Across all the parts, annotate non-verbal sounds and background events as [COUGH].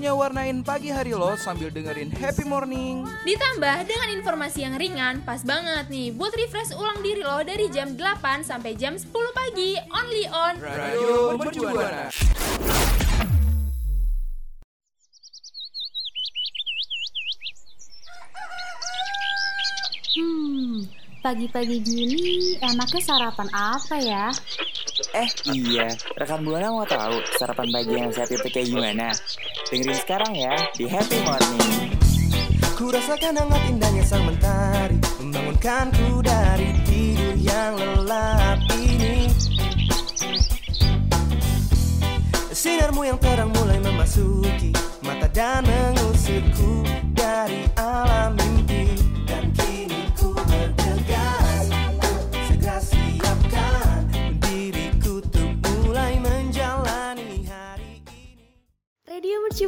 waktunya warnain pagi hari lo sambil dengerin happy morning. Ditambah dengan informasi yang ringan, pas banget nih buat refresh ulang diri lo dari jam 8 sampai jam 10 pagi, only on Radio Mercubuana. Hmm, pagi-pagi gini enaknya sarapan apa ya? Eh iya, rekan Buana mau tahu sarapan pagi yang sehat itu kayak gimana? Dengerin sekarang ya di Happy Morning. Ku rasakan hangat indahnya sang mentari Membangunkanku dari tidur yang lelap ini Sinarmu yang terang mulai memasuki Mata dan mengusirku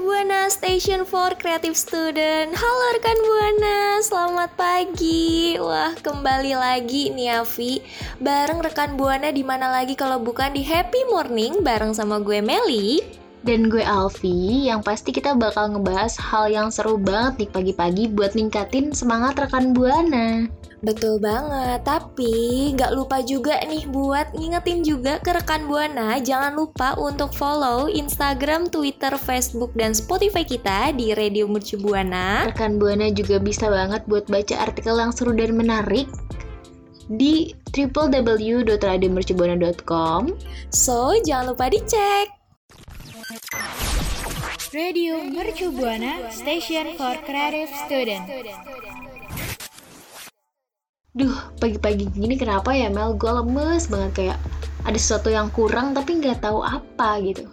Buana Station for Creative Student. Halo rekan Buana, selamat pagi. Wah kembali lagi nih Avi Bareng rekan Buana di mana lagi kalau bukan di Happy Morning Bareng sama gue Meli? Dan gue Alfi, yang pasti kita bakal ngebahas hal yang seru banget nih pagi-pagi buat ningkatin semangat rekan Buana. Betul banget, tapi nggak lupa juga nih buat ngingetin juga ke rekan Buana Jangan lupa untuk follow Instagram, Twitter, Facebook, dan Spotify kita di Radio Merci Buana. Rekan Buana juga bisa banget buat baca artikel yang seru dan menarik di www.radiomercubuana.com So, jangan lupa dicek. Radio Mercu Buana Station for Creative Student. Duh, pagi-pagi gini kenapa ya Mel? Gue lemes banget kayak ada sesuatu yang kurang tapi nggak tahu apa gitu.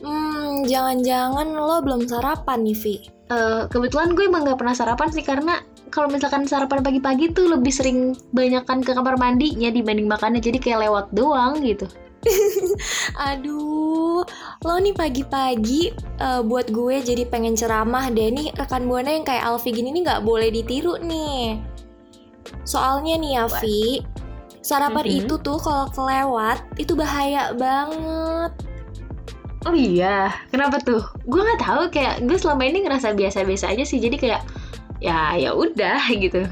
Hmm, jangan-jangan lo belum sarapan nih, Vi. Eh, kebetulan gue emang nggak pernah sarapan sih karena kalau misalkan sarapan pagi-pagi tuh lebih sering banyakan ke kamar mandinya dibanding makannya jadi kayak lewat doang gitu. [LAUGHS] Aduh, lo nih pagi-pagi eh, buat gue jadi pengen ceramah deh nih rekan buana yang kayak Alfi gini nih nggak boleh ditiru nih. Soalnya nih ya, Vi, sarapan Mhm. itu tuh kalau kelewat itu bahaya banget. Oh iya, kenapa tuh? Gue nggak tahu kayak gue selama ini ngerasa biasa-biasa aja sih jadi kayak ya ya udah [LAUGHS] gitu.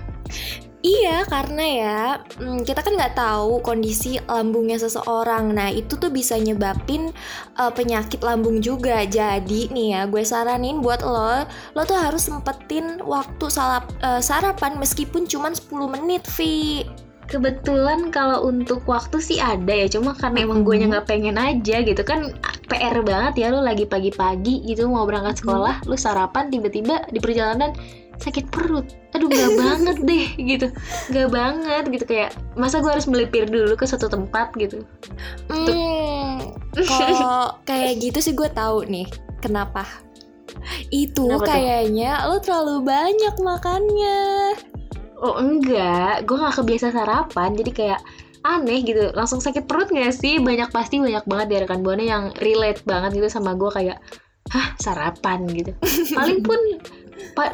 Iya, karena ya mm, kita kan nggak tahu kondisi lambungnya seseorang. Nah, itu tuh bisa nyebabin uh, penyakit lambung juga. Jadi nih ya, gue saranin buat lo, lo tuh harus sempetin waktu salap, uh, sarapan meskipun cuma 10 menit, Vi. Kebetulan kalau untuk waktu sih ada ya, cuma karena emang gue nggak pengen aja gitu kan PR banget ya lu lagi pagi-pagi gitu mau berangkat sekolah, lu sarapan tiba-tiba di perjalanan sakit perut. Aduh nggak [LAUGHS] banget deh gitu, nggak banget gitu kayak masa gue harus melipir dulu ke suatu tempat gitu. Hmm, kalau [LAUGHS] kayak gitu sih gue tahu nih kenapa. Itu Kenapa tuh? kayaknya lo terlalu banyak makannya. Oh enggak, gue nggak kebiasa sarapan jadi kayak aneh gitu langsung sakit perut nggak sih banyak pasti banyak banget di rekan buana yang relate banget gitu sama gue kayak hah sarapan gitu [LAUGHS] paling pun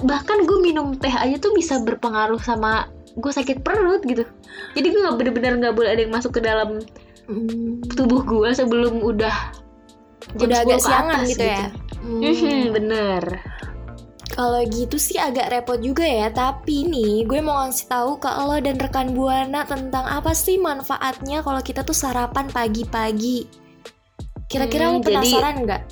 bahkan gue minum teh aja tuh bisa berpengaruh sama gue sakit perut gitu jadi gue nggak bener-bener nggak boleh ada yang masuk ke dalam Hmm, tubuh gue sebelum udah jam udah 10 agak siangan atas gitu ya. Hmm. Mhm, bener Kalau gitu sih agak repot juga ya, tapi nih gue mau ngasih tahu ke lo dan rekan Buana tentang apa sih manfaatnya kalau kita tuh sarapan pagi-pagi. Kira-kira lo Hmm, jadi- penasaran nggak?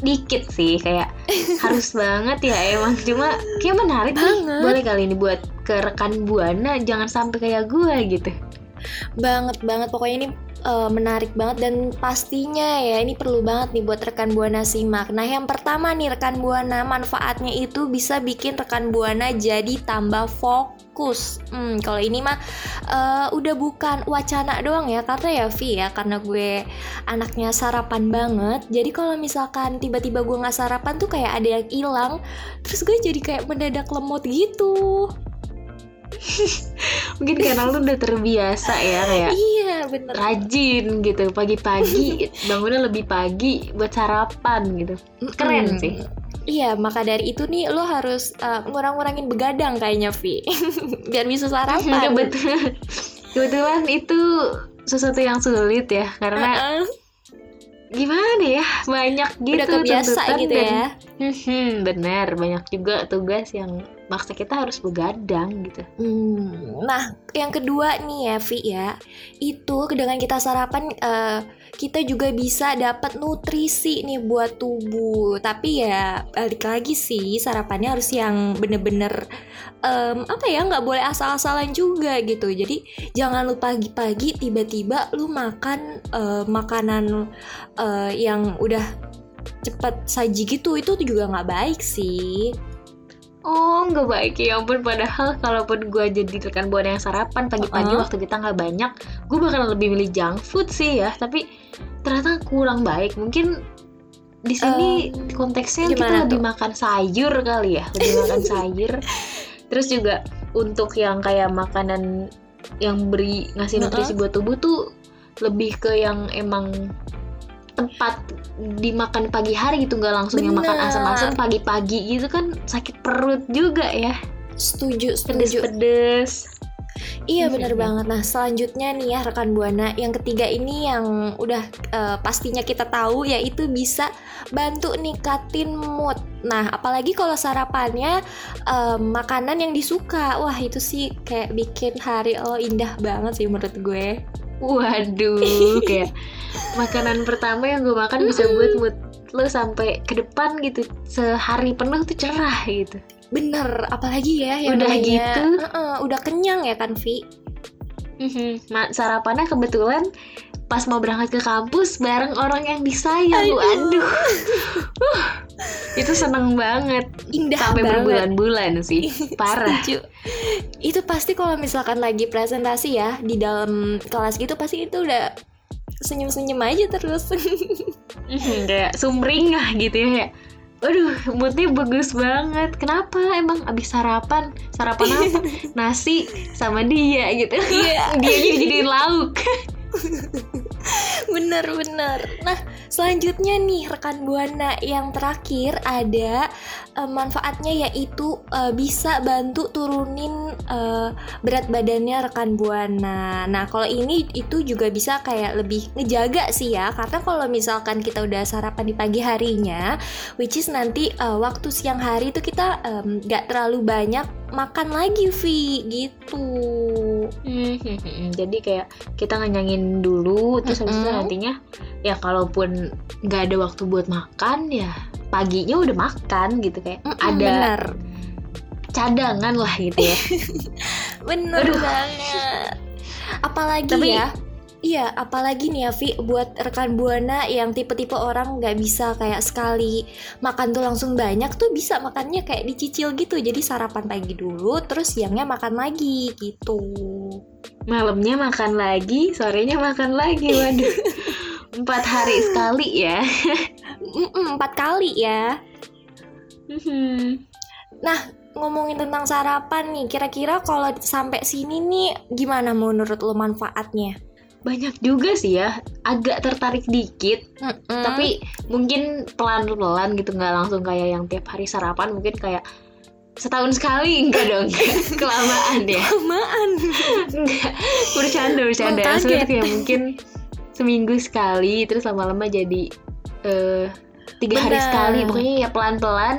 Dikit sih kayak [LAUGHS] harus banget ya emang. Cuma kayak menarik nih. Banget. boleh kali ini buat ke rekan buana jangan sampai kayak gue gitu. Banget banget. Pokoknya ini eh, menarik banget dan pastinya ya ini perlu banget nih buat rekan Buana simak. Nah, yang pertama nih rekan Buana manfaatnya itu bisa bikin rekan Buana jadi tambah fokus tikus. Hmm, kalau ini mah eh, udah bukan wacana doang ya, karena ya Vi ya, karena gue anaknya sarapan banget. Jadi kalau misalkan tiba-tiba gue nggak sarapan tuh kayak ada yang hilang, terus gue jadi kayak mendadak lemot gitu. [LAUGHS] Mungkin karena lu udah terbiasa ya kayak Iya bener. rajin gitu pagi-pagi [LAUGHS] bangunnya lebih pagi buat sarapan gitu. Keren Mm-mm. sih. Iya, maka dari itu nih lo harus uh, ngurang-ngurangin begadang kayaknya Vi, [LAUGHS] biar bisa sarapan. Kebetulan, kebetulan itu sesuatu yang sulit ya karena Heeh. gimana ya banyak gitu udah kebiasa gitu dan- ya. [LAUGHS] Hmm, bener banyak juga tugas yang maksa kita harus begadang gitu. Hmm, nah, yang kedua nih ya, Vi ya, itu dengan kita sarapan eh, kita juga bisa dapat nutrisi nih buat tubuh. Tapi ya balik lagi sih sarapannya harus yang bener-bener em, apa ya nggak boleh asal-asalan juga gitu. Jadi jangan lu pagi-pagi tiba-tiba lu makan eh, makanan eh, yang udah cepet saji gitu itu juga nggak baik sih. Oh, nggak baik ya ampun. Padahal kalaupun gue jadi rekan buana yang sarapan pagi-pagi Uh-uh. waktu kita nggak banyak, gue bakal lebih milih junk food sih ya. Tapi ternyata kurang baik. Mungkin di sini konteksnya kita lebih tuh? makan sayur kali ya, lebih makan [LAUGHS] sayur. Terus juga untuk yang kayak makanan yang beri ngasih nutrisi buat tubuh tuh lebih ke yang emang tempat dimakan pagi hari gitu nggak langsung yang makan asam-asam pagi-pagi gitu kan sakit perut juga ya Setuju, setuju. pedes-pedes Iya bener banget. Nah selanjutnya nih ya rekan buana, yang ketiga ini yang udah eh, pastinya kita tahu yaitu bisa bantu ningkatin mood. Nah apalagi kalau sarapannya eh, makanan yang disuka, wah itu sih kayak bikin hari lo indah banget sih menurut gue. Waduh [LAUGHS] kayak makanan pertama yang gue makan bisa buat mood lo sampai ke depan gitu sehari penuh tuh cerah gitu Bener, apalagi ya yang Udah namanya- gitu? Heeh, udah kenyang ya kan Vi? Mhm. Ma- sarapannya kebetulan pas mau berangkat ke kampus bareng orang yang disayang waduh Uh, itu seneng banget Indah sampai banget. berbulan-bulan sih [LAUGHS] parah Setuju. Itu pasti kalau misalkan lagi presentasi ya di dalam kelas gitu pasti itu udah senyum-senyum aja terus. Mhm, [LAUGHS] kayak sumringah gitu ya Waduh, moodnya bagus banget. Kenapa emang abis sarapan? Sarapan apa? [LAUGHS] Nasi sama dia gitu. Iya. dia jadi lauk. [LAUGHS] Bener-bener. Nah, selanjutnya nih rekan buana yang terakhir ada eh, manfaatnya yaitu eh, bisa bantu turunin eh, berat badannya rekan buana. Nah, kalau ini itu juga bisa kayak lebih ngejaga sih ya, karena kalau misalkan kita udah sarapan di pagi harinya, which is nanti eh, waktu siang hari itu kita nggak terlalu banyak makan lagi, Vi, gitu. Mhm, Jadi kayak kita ngenyangin dulu, terus habis itu Mm-mm. nantinya ya kalaupun nggak ada waktu buat makan ya paginya udah makan gitu kayak Mm-mm, ada bener. cadangan lah gitu ya. [LAUGHS] Bener Aduh. banget. Apalagi Tapi- ya. Iya, apalagi nih ya Vi buat rekan buana yang tipe-tipe orang nggak bisa kayak sekali makan tuh langsung banyak tuh bisa makannya kayak dicicil gitu. Jadi sarapan pagi dulu, terus siangnya makan lagi gitu. Malamnya makan lagi, sorenya makan lagi. Waduh. [LAUGHS] Empat hari sekali ya. Empat kali ya. Mhm. Ngomongin tentang sarapan nih, kira-kira kalau sampai sini nih gimana menurut lo manfaatnya? Banyak juga sih ya, agak tertarik dikit, Mm-mm. tapi mungkin pelan-pelan gitu nggak langsung kayak yang tiap hari sarapan, mungkin kayak setahun sekali enggak dong, [LAUGHS] kelamaan ya. Kelamaan. Enggak, bercanda bercanda. Kayak mungkin seminggu sekali, terus lama-lama jadi eh, tiga hari Benar. sekali. Pokoknya ya pelan-pelan.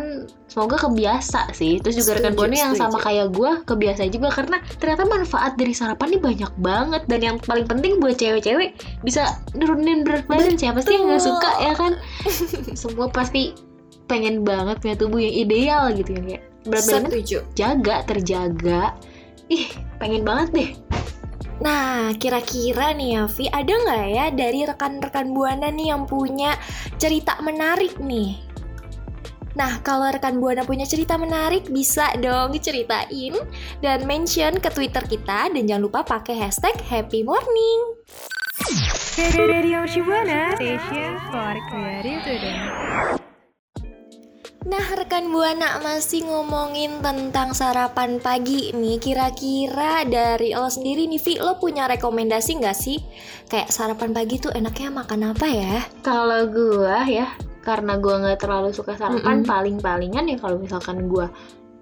Semoga kebiasa sih. Terus juga rekan buana yang setuju. sama kayak gue kebiasa juga karena ternyata manfaat dari sarapan ini banyak banget dan yang paling penting buat cewek-cewek bisa nurunin berat badan. Siapa sih yang nggak suka ya kan? Semua pasti pengen banget punya tubuh yang ideal gitu ya kayak berat badan jaga terjaga. Ih, pengen banget deh. Nah, kira-kira nih ya, Vi, ada nggak ya dari rekan-rekan Buana nih yang punya cerita menarik nih? Nah, kalau rekan Buana punya cerita menarik, bisa dong ceritain dan mention ke Twitter kita dan jangan lupa pakai hashtag Happy Morning. Radio Shibuana, station for creative. Nah, rekan Buana masih ngomongin tentang sarapan pagi nih. Kira-kira dari lo sendiri nih, Vi, lo punya rekomendasi nggak sih? Kayak sarapan pagi tuh enaknya makan apa ya? Kalau gua ya, karena gua nggak terlalu suka sarapan, Mm-mm. paling-palingan ya kalau misalkan gua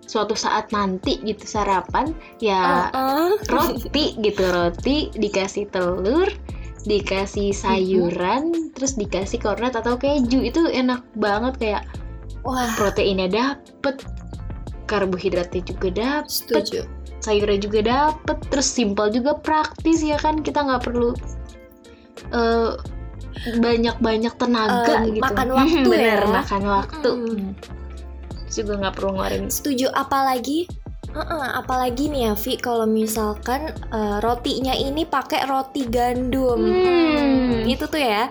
suatu saat nanti gitu sarapan, ya Uh-uh. [LAUGHS] roti gitu roti dikasih telur dikasih sayuran terus dikasih kornet atau keju itu enak banget kayak Wah, proteinnya dapet karbohidratnya juga dapet setuju. sayurnya juga dapet terus simpel juga praktis ya kan kita nggak perlu eh, banyak-banyak tenaga Eh, gitu makan [LAUGHS] waktu bener ya. makan waktu Mm. Hmm. Terus juga nggak perlu ngeluarin Setuju apalagi Heeh, apalagi nih ya Vi kalau misalkan eh, rotinya ini pakai roti gandum. Hmm. itu tuh ya.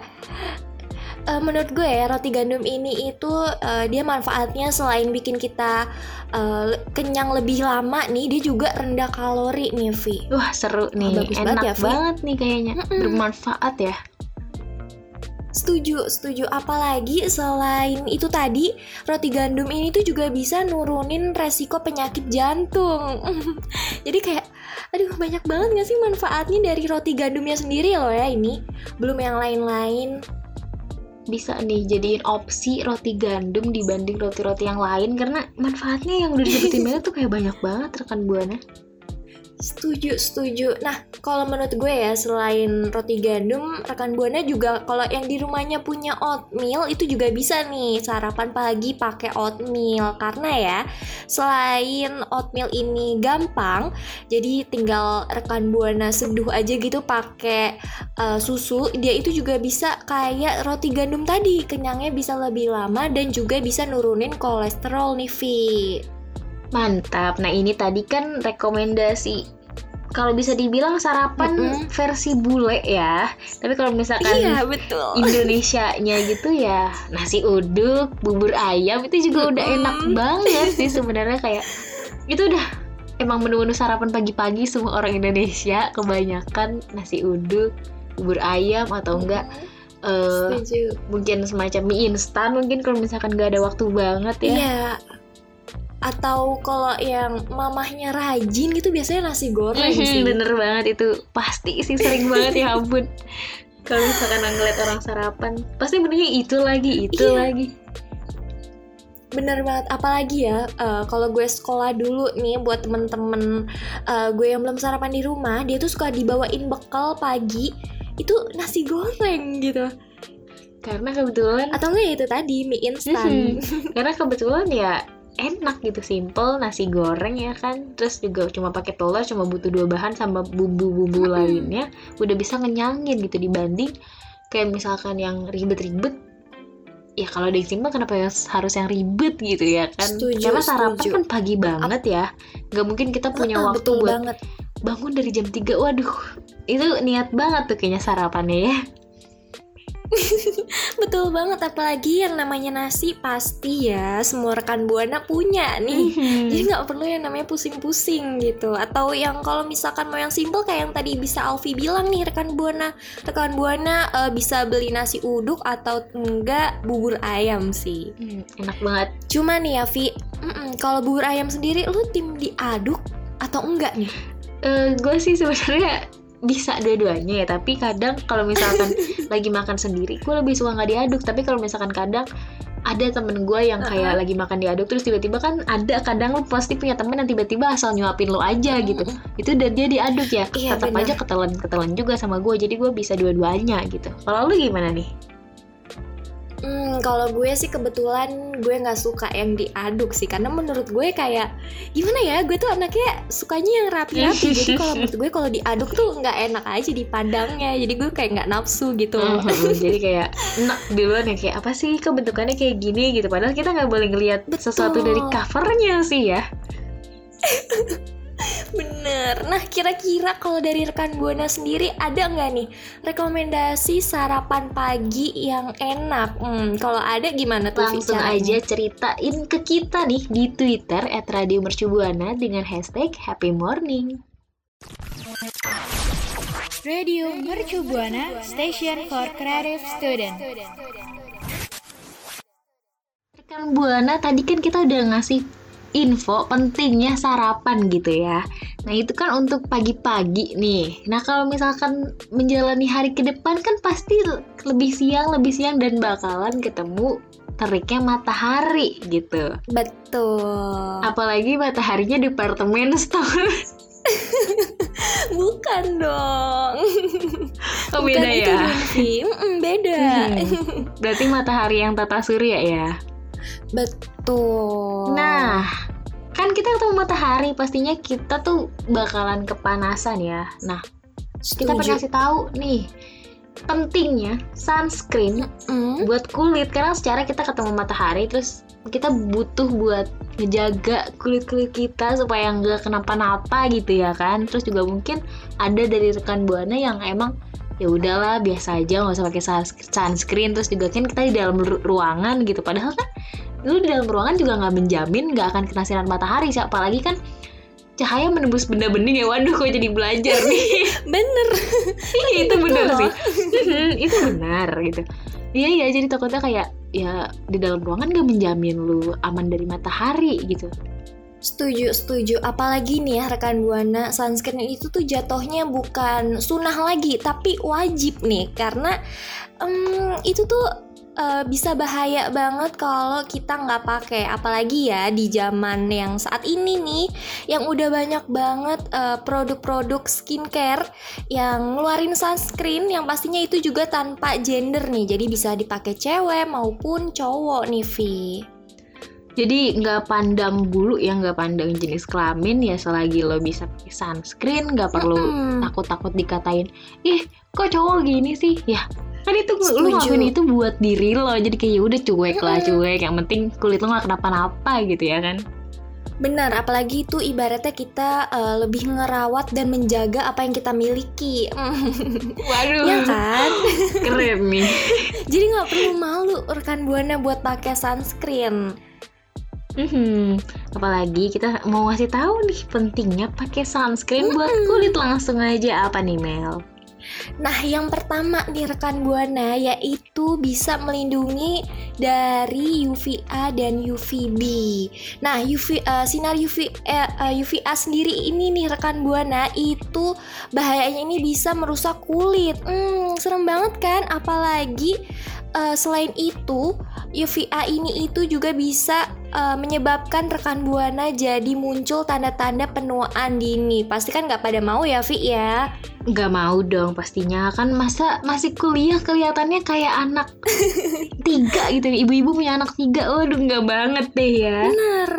Eh, menurut gue ya roti gandum ini itu eh, dia manfaatnya selain bikin kita eh, kenyang lebih lama nih, dia juga rendah kalori nih Vi. Wah seru nih, bagus enak banget ya, banget, nih kayaknya, Mm-mm. bermanfaat ya. Setuju, setuju. Apalagi selain itu tadi, roti gandum ini tuh juga bisa nurunin resiko penyakit jantung. [LAUGHS] Jadi kayak, aduh banyak banget gak sih manfaatnya dari roti gandumnya sendiri loh ya ini. Belum yang lain-lain. Bisa nih jadiin opsi roti gandum dibanding roti-roti yang lain karena manfaatnya yang udah disebutin [LAUGHS] banget tuh kayak banyak banget rekan buana. Setuju, setuju. Nah, kalau menurut gue ya, selain roti gandum, rekan Buana juga kalau yang di rumahnya punya oatmeal itu juga bisa nih sarapan pagi pakai oatmeal karena ya, selain oatmeal ini gampang, jadi tinggal rekan Buana seduh aja gitu pakai uh, susu, dia itu juga bisa kayak roti gandum tadi, kenyangnya bisa lebih lama dan juga bisa nurunin kolesterol nih, Vi. Mantap. Nah, ini tadi kan rekomendasi kalau bisa dibilang sarapan Mm-mm. versi bule ya. Tapi kalau misalkan Iya, betul. Indonesia-nya gitu ya nasi uduk, bubur ayam itu juga udah enak banget sih sebenarnya kayak itu udah emang menu-menu sarapan pagi-pagi semua orang Indonesia kebanyakan nasi uduk, bubur ayam atau enggak eh, Setuju. mungkin semacam mie instan mungkin kalau misalkan nggak ada waktu banget ya. Iya. Atau kalau yang mamahnya rajin gitu biasanya nasi goreng Mhm, sih. bener banget itu pasti sih sering banget [LAUGHS] ya ampun kalau misalkan ngeliat orang sarapan pasti benernya itu lagi itu Iya. lagi Bener banget. Apalagi ya eh, kalau gue sekolah dulu nih buat temen-temen eh, gue yang belum sarapan di rumah, dia tuh suka dibawain bekal pagi itu nasi goreng gitu. karena kebetulan Atau enggak ya itu tadi mie instan. Mhm. karena kebetulan ya enak gitu simple nasi goreng ya kan. Terus juga cuma pakai telur cuma butuh dua bahan sama bumbu-bumbu lainnya udah bisa ngenyangin gitu. Dibanding kayak misalkan yang ribet-ribet ya kalau ada yang simple kenapa ya harus yang ribet gitu ya kan? Setuju, karena sarapan setuju. kan pagi banget ya. Nggak mungkin kita punya Heeh, waktu buat banget. bangun dari jam 3 waduh itu niat banget tuh kayaknya sarapannya ya [LAUGHS] Betul banget apalagi yang namanya nasi pasti ya semua rekan buana punya nih. Jadi nggak perlu yang namanya pusing-pusing gitu. Atau yang kalau misalkan mau yang simple kayak yang tadi bisa Alfi bilang nih rekan buana, rekan buana eh, bisa beli nasi uduk atau enggak bubur ayam sih. Hmm, enak banget Cuma nih ya Vi, kalau bubur ayam sendiri lu tim diaduk atau enggak nih? Eh, gue sih sebenarnya bisa dua-duanya ya tapi kadang kalau misalkan [LAUGHS] lagi makan sendiri gue lebih suka nggak diaduk. Tapi kalau misalkan kadang ada temen gue yang kayak lagi makan diaduk terus tiba-tiba kan ada kadang lu pasti punya temen yang tiba-tiba asal nyuapin lu aja gitu. Itu dan dia diaduk ya Iya, tetap aja ketelan ketelan juga sama gue jadi gue bisa dua-duanya gitu. Kalau lu gimana nih Hmm, kalau gue sih kebetulan gue nggak suka yang diaduk sih karena menurut gue kayak gimana ya gue tuh anaknya sukanya yang rapi-rapi. [LAUGHS] Jadi kalau menurut gue kalau diaduk tuh nggak enak aja dipandangnya jadi gue kayak nggak nafsu gitu. Mhm, jadi kayak enak duluan ya kayak apa sih kok bentukannya kayak gini? gitu. Padahal kita nggak boleh ngelihat sesuatu dari covernya sih ya [LAUGHS] Bener. Nah, kira-kira kalau dari rekan Buana sendiri ada nggak nih rekomendasi sarapan pagi yang enak? Hmm, kalau ada gimana tuh? Langsung caranya? aja ceritain ke kita nih di Twitter @radiomercubuana dengan hashtag Happy Morning. Radio Mercu Buana Station for Creative Student. Rekan Buana tadi kan kita udah ngasih info pentingnya sarapan gitu ya. Nah itu kan untuk pagi-pagi nih. Nah kalau misalkan menjalani hari ke depan kan pasti lebih siang, lebih siang dan bakalan ketemu teriknya matahari gitu. Betul. Apalagi mataharinya di departemen [LAUGHS] store. Bukan dong. [LAUGHS] Oh, Bukan beda itu ya? Vi. Mm-mm, beda. Hmm, Berarti matahari yang tata surya ya. Betul. Nah, kan kita ketemu matahari, pastinya kita tuh bakalan kepanasan ya. Nah, kita pengen Setuju. kasih tahu nih pentingnya sunscreen Mm, buat kulit karena secara kita ketemu matahari terus kita butuh buat ngejaga kulit-kulit kita supaya nggak kenapa-napa gitu ya kan terus juga mungkin ada dari rekan buana yang emang ya udahlah biasa aja nggak usah pakai suns- sunscreen. Terus juga kan kita di dalam ru- ruangan gitu. Padahal kan lu di dalam ruangan juga nggak menjamin nggak akan kena sinar matahari sih apalagi kan cahaya menembus benda bening ya waduh kok jadi belajar nih. [LAUGHS] Bener. Iya itu Betul. benar loh. sih itu benar gitu. Iya iya jadi takutnya kayak ya di dalam ruangan gak menjamin lu aman dari matahari gitu Setuju, setuju. Apalagi nih ya rekan Buana, sunscreen itu tuh jatuhnya bukan sunnah lagi, tapi wajib nih karena em, itu tuh eh, bisa bahaya banget kalau kita nggak pakai. Apalagi ya di zaman yang saat ini nih, yang udah banyak banget eh, produk-produk skincare yang ngeluarin sunscreen yang pastinya itu juga tanpa gender nih. Jadi bisa dipakai cewek maupun cowok nih, Vi. Jadi nggak pandang bulu ya nggak pandang jenis kelamin ya selagi lo bisa pakai sunscreen nggak perlu takut-takut dikatain ih kok cowok gini sih ya kan itu lu Setuju. ngelakuin itu buat diri lo jadi kayak ya udah cuek lah cuek yang penting kulit lo nggak kenapa-napa gitu ya kan Benar, apalagi itu ibaratnya kita eh, lebih ngerawat dan menjaga apa yang kita miliki. [LAUGHS] waduh ya kan? keren nih [LAUGHS] Jadi nggak perlu malu rekan Buana buat pakai sunscreen. Mhm. Apalagi kita mau ngasih tahu nih pentingnya pakai sunscreen buat kulit langsung aja apa nih Mel? Nah, yang pertama nih rekan Buana yaitu bisa melindungi dari UVA dan UVB. Nah, UV eh, sinar UV eh, eh, UVA sendiri ini nih rekan Buana itu bahayanya ini bisa merusak kulit. Hmm, serem banget kan? Apalagi eh, selain itu UVA ini itu juga bisa eh, menyebabkan rekan Buana jadi muncul tanda-tanda penuaan dini. Pasti kan nggak pada mau ya, Vi ya? Gak mau dong pastinya kan masa masih kuliah kelihatannya kayak anak [LAUGHS] tiga gitu ibu-ibu punya anak tiga waduh nggak banget deh ya Benar.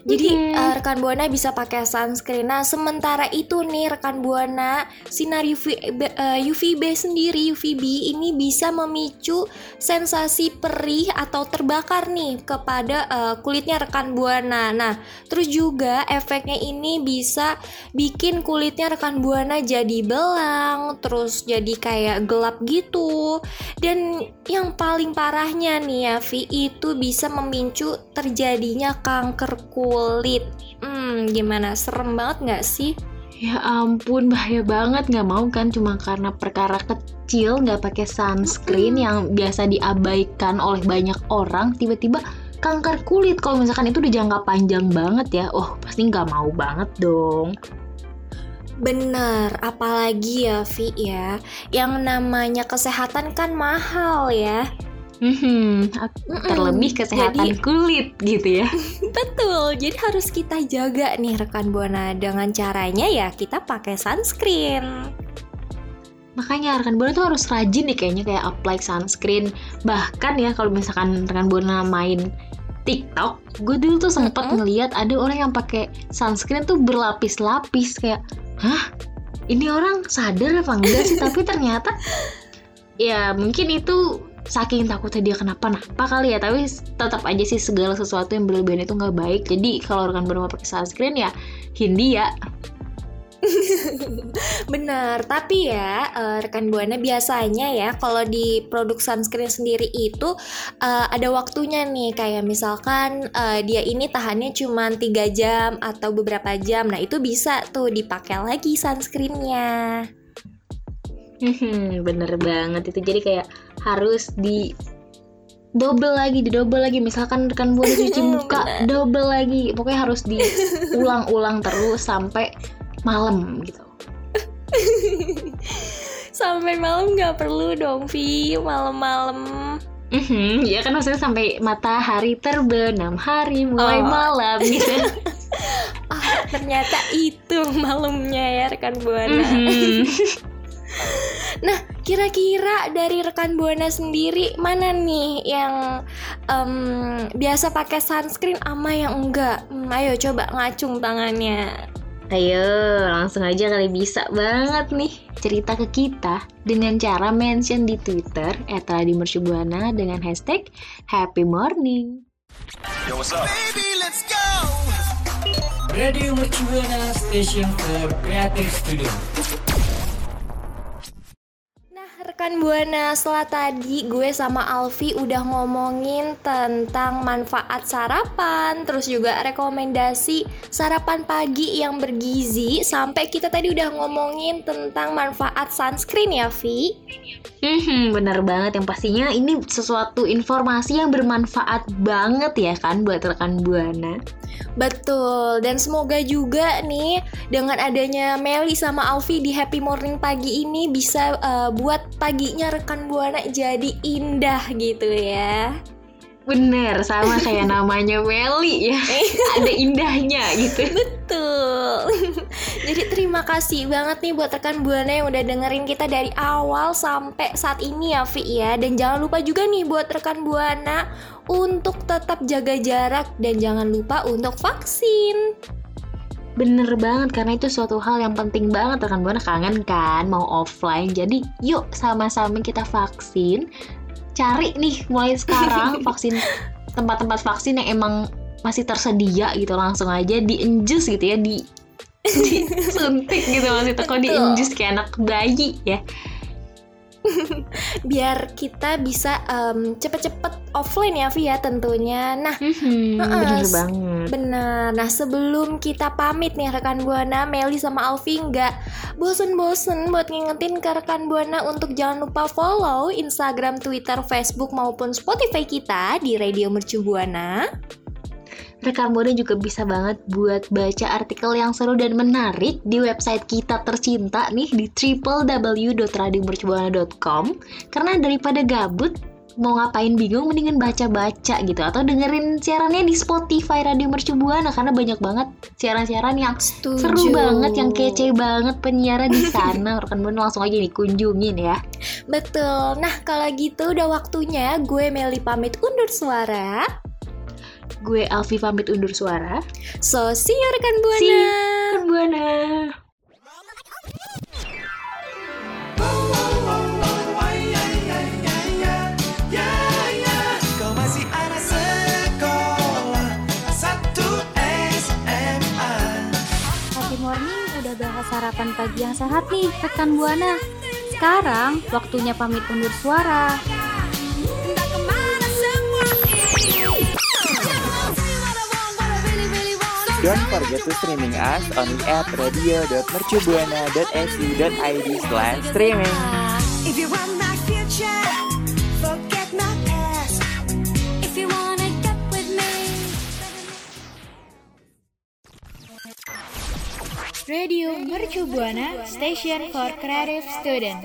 Jadi Mhm. eh, rekan buana bisa pakai sunscreen. Nah, sementara itu nih rekan buana sinar UV, eh, UVB sendiri UVB ini bisa memicu sensasi perih atau terbakar nih kepada eh, kulitnya rekan buana. Nah, terus juga efeknya ini bisa bikin kulitnya rekan buana jadi belang, terus jadi kayak gelap gitu. Dan yang paling parahnya nih ya, Vi, itu bisa memicu terjadinya kanker kulit. Hmm, gimana? Serem banget nggak sih? ya ampun bahaya banget nggak mau kan cuma karena perkara kecil nggak pakai sunscreen yang biasa diabaikan oleh banyak orang tiba-tiba kanker kulit kalau misalkan itu udah jangka panjang banget ya oh pasti nggak mau banget dong Bener, apalagi ya Vi ya, yang namanya kesehatan kan mahal ya. Mm-mm. terlebih kesehatan Jadi- kulit gitu ya [LAUGHS] Betul, jadi harus kita jaga nih rekan buana dengan caranya ya kita pakai sunscreen. makanya rekan buana tuh harus rajin nih kayaknya kayak apply sunscreen bahkan ya kalau misalkan rekan buana main TikTok gue dulu tuh sempet Mm-mm. ngeliat ada orang yang pakai sunscreen tuh berlapis-lapis kayak hah? Ini orang sadar apa enggak sih? Tapi ternyata ya mungkin itu saking takutnya dia kenapa-napa kali ya. Tapi tetap aja sih segala sesuatu yang berlebihan itu nggak baik. Jadi kalau rekan buana mau pakai sunscreen ya hindi [LAUGHS] Benar, tapi ya eh, rekan buana biasanya ya kalau di produk sunscreen sendiri itu eh, ada waktunya nih kayak misalkan eh, dia ini tahannya cuma 3 jam atau beberapa jam. Nah, itu bisa tuh dipakai lagi sunscreennya. Hmm, bener banget itu jadi kayak harus di double lagi, di double lagi. Misalkan rekan buana cuci [LAUGHS] muka, double lagi. Pokoknya harus diulang-ulang terus sampai malam gitu. [LAUGHS] Sampai malam nggak perlu dong, Vi. Malam-malam. Mhm, ya kan maksudnya sampai matahari terbenam hari mulai Oh. malam gitu. [LAUGHS] Ah, ternyata itu malamnya ya rekan buana. Mhm. [LAUGHS] Nah, kira-kira dari rekan buana sendiri mana nih yang em, biasa pakai sunscreen ama yang enggak? Hmm, ayo coba ngacung tangannya. Ayo, langsung aja kali bisa banget nih cerita ke kita dengan cara mention di Twitter @radimercubuana dengan hashtag Happy Morning. Radio Mercubuana Station for Creative Studio. Rekan Buana, setelah tadi gue sama Alfi udah ngomongin tentang manfaat sarapan, terus juga rekomendasi sarapan pagi yang bergizi, sampai kita tadi udah ngomongin tentang manfaat sunscreen ya, Vi? Hmm, bener banget yang pastinya ini sesuatu informasi yang bermanfaat banget ya kan buat rekan Buana. Betul, dan semoga juga nih dengan adanya Meli sama Alfi di Happy Morning pagi ini bisa eh, buat paginya rekan Buana jadi indah gitu ya. Bener, sama [LAUGHS] kayak namanya Meli ya. [LAUGHS] Ada indahnya gitu. Betul. [LAUGHS] Jadi terima kasih banget nih buat rekan Buana yang udah dengerin kita dari awal sampai saat ini ya Vi ya. Dan jangan lupa juga nih buat rekan Buana untuk tetap jaga jarak dan jangan lupa untuk vaksin. Bener banget karena itu suatu hal yang penting banget rekan Buana kangen kan mau offline. Jadi yuk sama-sama kita vaksin. Cari nih mulai sekarang [LAUGHS] vaksin tempat-tempat vaksin yang emang masih tersedia gitu langsung aja dienjus gitu ya di [LAUGHS] disuntik gitu maksudnya kok dienjus kayak anak bayi ya [LAUGHS] Biar kita bisa em, cepet-cepet offline ya Vi ya tentunya. Nah Mhm, Heeh, bener banget Benar. Nah, sebelum kita pamit nih rekan Buana, Meli sama Alfi nggak bosen-bosen buat ngingetin ke rekan Buana untuk jangan lupa follow Instagram, Twitter, Facebook maupun Spotify kita di Radio Mercu Buana. Rekan Buana juga bisa banget buat baca artikel yang seru dan menarik di website kita tercinta nih di www.radiomercubuana.com karena daripada gabut mau ngapain bingung mendingan baca-baca gitu atau dengerin siarannya di Spotify Radio Mercu Buana karena banyak banget siaran-siaran yang Setuju. seru banget yang kece banget penyiar di sana [LAUGHS] rekan Buana langsung aja nih kunjungin ya Betul. Nah, kalau gitu udah waktunya gue Meli pamit undur suara. Gue Alfi pamit undur suara So, see you rekan Buana. See you, rekan Buana Kau masih anak sekolah Satu SMA Happy morning udah bahas sarapan pagi yang sehat nih rekan Buana. Sekarang waktunya pamit undur suara. Don't forget to streaming us on at radio.mercubuana.ac.id slash streaming. If you want my future Forget my past If you wanna get with me. Radio Mercu Buana Station for Creative Student.